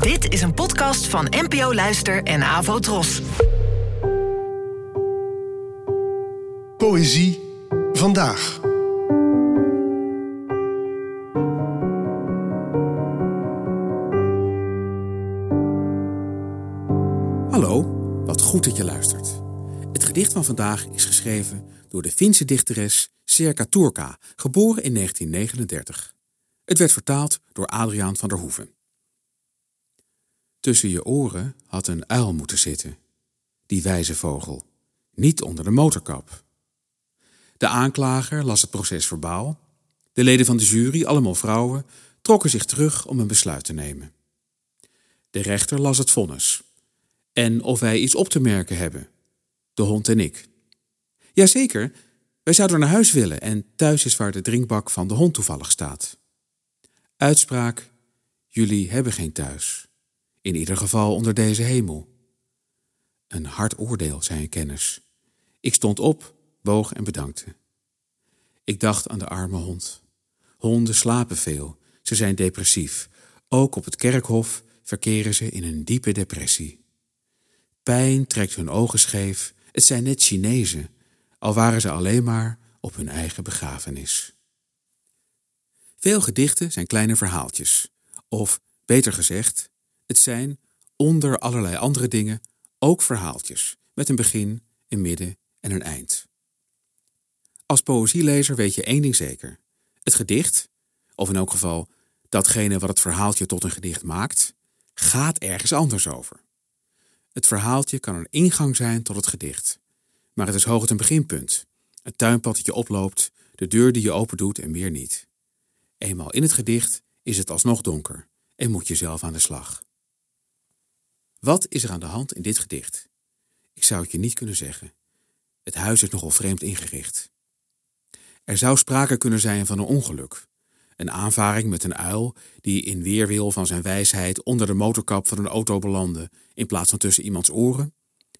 Dit is een podcast van NPO Luister en Avo Tros. Poëzie vandaag. Hallo, wat goed dat je luistert. Het gedicht van vandaag is geschreven door de Finse dichteres Serka Turka, geboren in 1939. Het werd vertaald door Adriaan van der Hoeven. Tussen je oren had een uil moeten zitten, die wijze vogel, niet onder de motorkap. De aanklager las het proces verbaal. De leden van de jury, allemaal vrouwen, trokken zich terug om een besluit te nemen. De rechter las het vonnis. En of wij iets op te merken hebben, de hond en ik. Jazeker, wij zouden naar huis willen en thuis is waar de drinkbak van de hond toevallig staat. Uitspraak: Jullie hebben geen thuis. In ieder geval onder deze hemel. Een hard oordeel, zei een kennis. Ik stond op, boog en bedankte. Ik dacht aan de arme hond. Honden slapen veel, ze zijn depressief. Ook op het kerkhof verkeren ze in een diepe depressie. Pijn trekt hun ogen scheef, het zijn net Chinezen, al waren ze alleen maar op hun eigen begrafenis. Veel gedichten zijn kleine verhaaltjes, of beter gezegd, het zijn, onder allerlei andere dingen, ook verhaaltjes, met een begin, een midden en een eind. Als poëzielezer weet je één ding zeker. Het gedicht, of in elk geval datgene wat het verhaaltje tot een gedicht maakt, gaat ergens anders over. Het verhaaltje kan een ingang zijn tot het gedicht, maar het is hooguit een beginpunt, het tuinpad dat je oploopt, de deur die je opendoet en meer niet. Eenmaal in het gedicht is het alsnog donker en moet je zelf aan de slag. Wat is er aan de hand in dit gedicht? Ik zou het je niet kunnen zeggen. Het huis is nogal vreemd ingericht. Er zou sprake kunnen zijn van een ongeluk. Een aanvaring met een uil die in weerwil van zijn wijsheid onder de motorkap van een auto belandde in plaats van tussen iemands oren.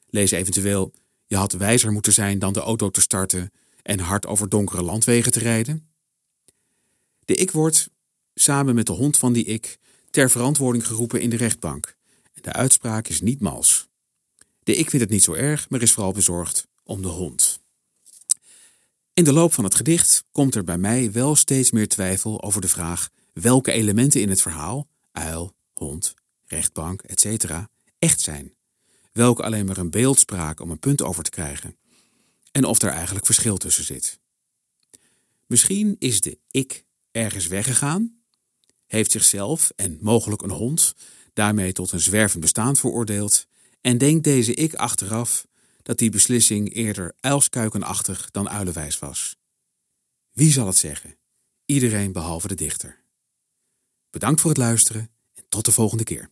Lees eventueel: je had wijzer moeten zijn dan de auto te starten en hard over donkere landwegen te rijden. De ik wordt, samen met de hond van die ik, ter verantwoording geroepen in de rechtbank. De uitspraak is niet mals. De ik vindt het niet zo erg, maar is vooral bezorgd om de hond. In de loop van het gedicht komt er bij mij wel steeds meer twijfel over de vraag welke elementen in het verhaal, uil, hond, rechtbank, etc., echt zijn. Welke alleen maar een beeldspraak om een punt over te krijgen. En of er eigenlijk verschil tussen zit. Misschien is de ik ergens weggegaan, heeft zichzelf en mogelijk een hond daarmee tot een zwervend bestaan veroordeeld en denkt deze ik achteraf dat die beslissing eerder uilskuikenachtig dan uilenwijs was. Wie zal het zeggen? Iedereen behalve de dichter. Bedankt voor het luisteren en tot de volgende keer.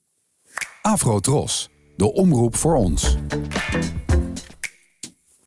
Afro Tros, de omroep voor ons.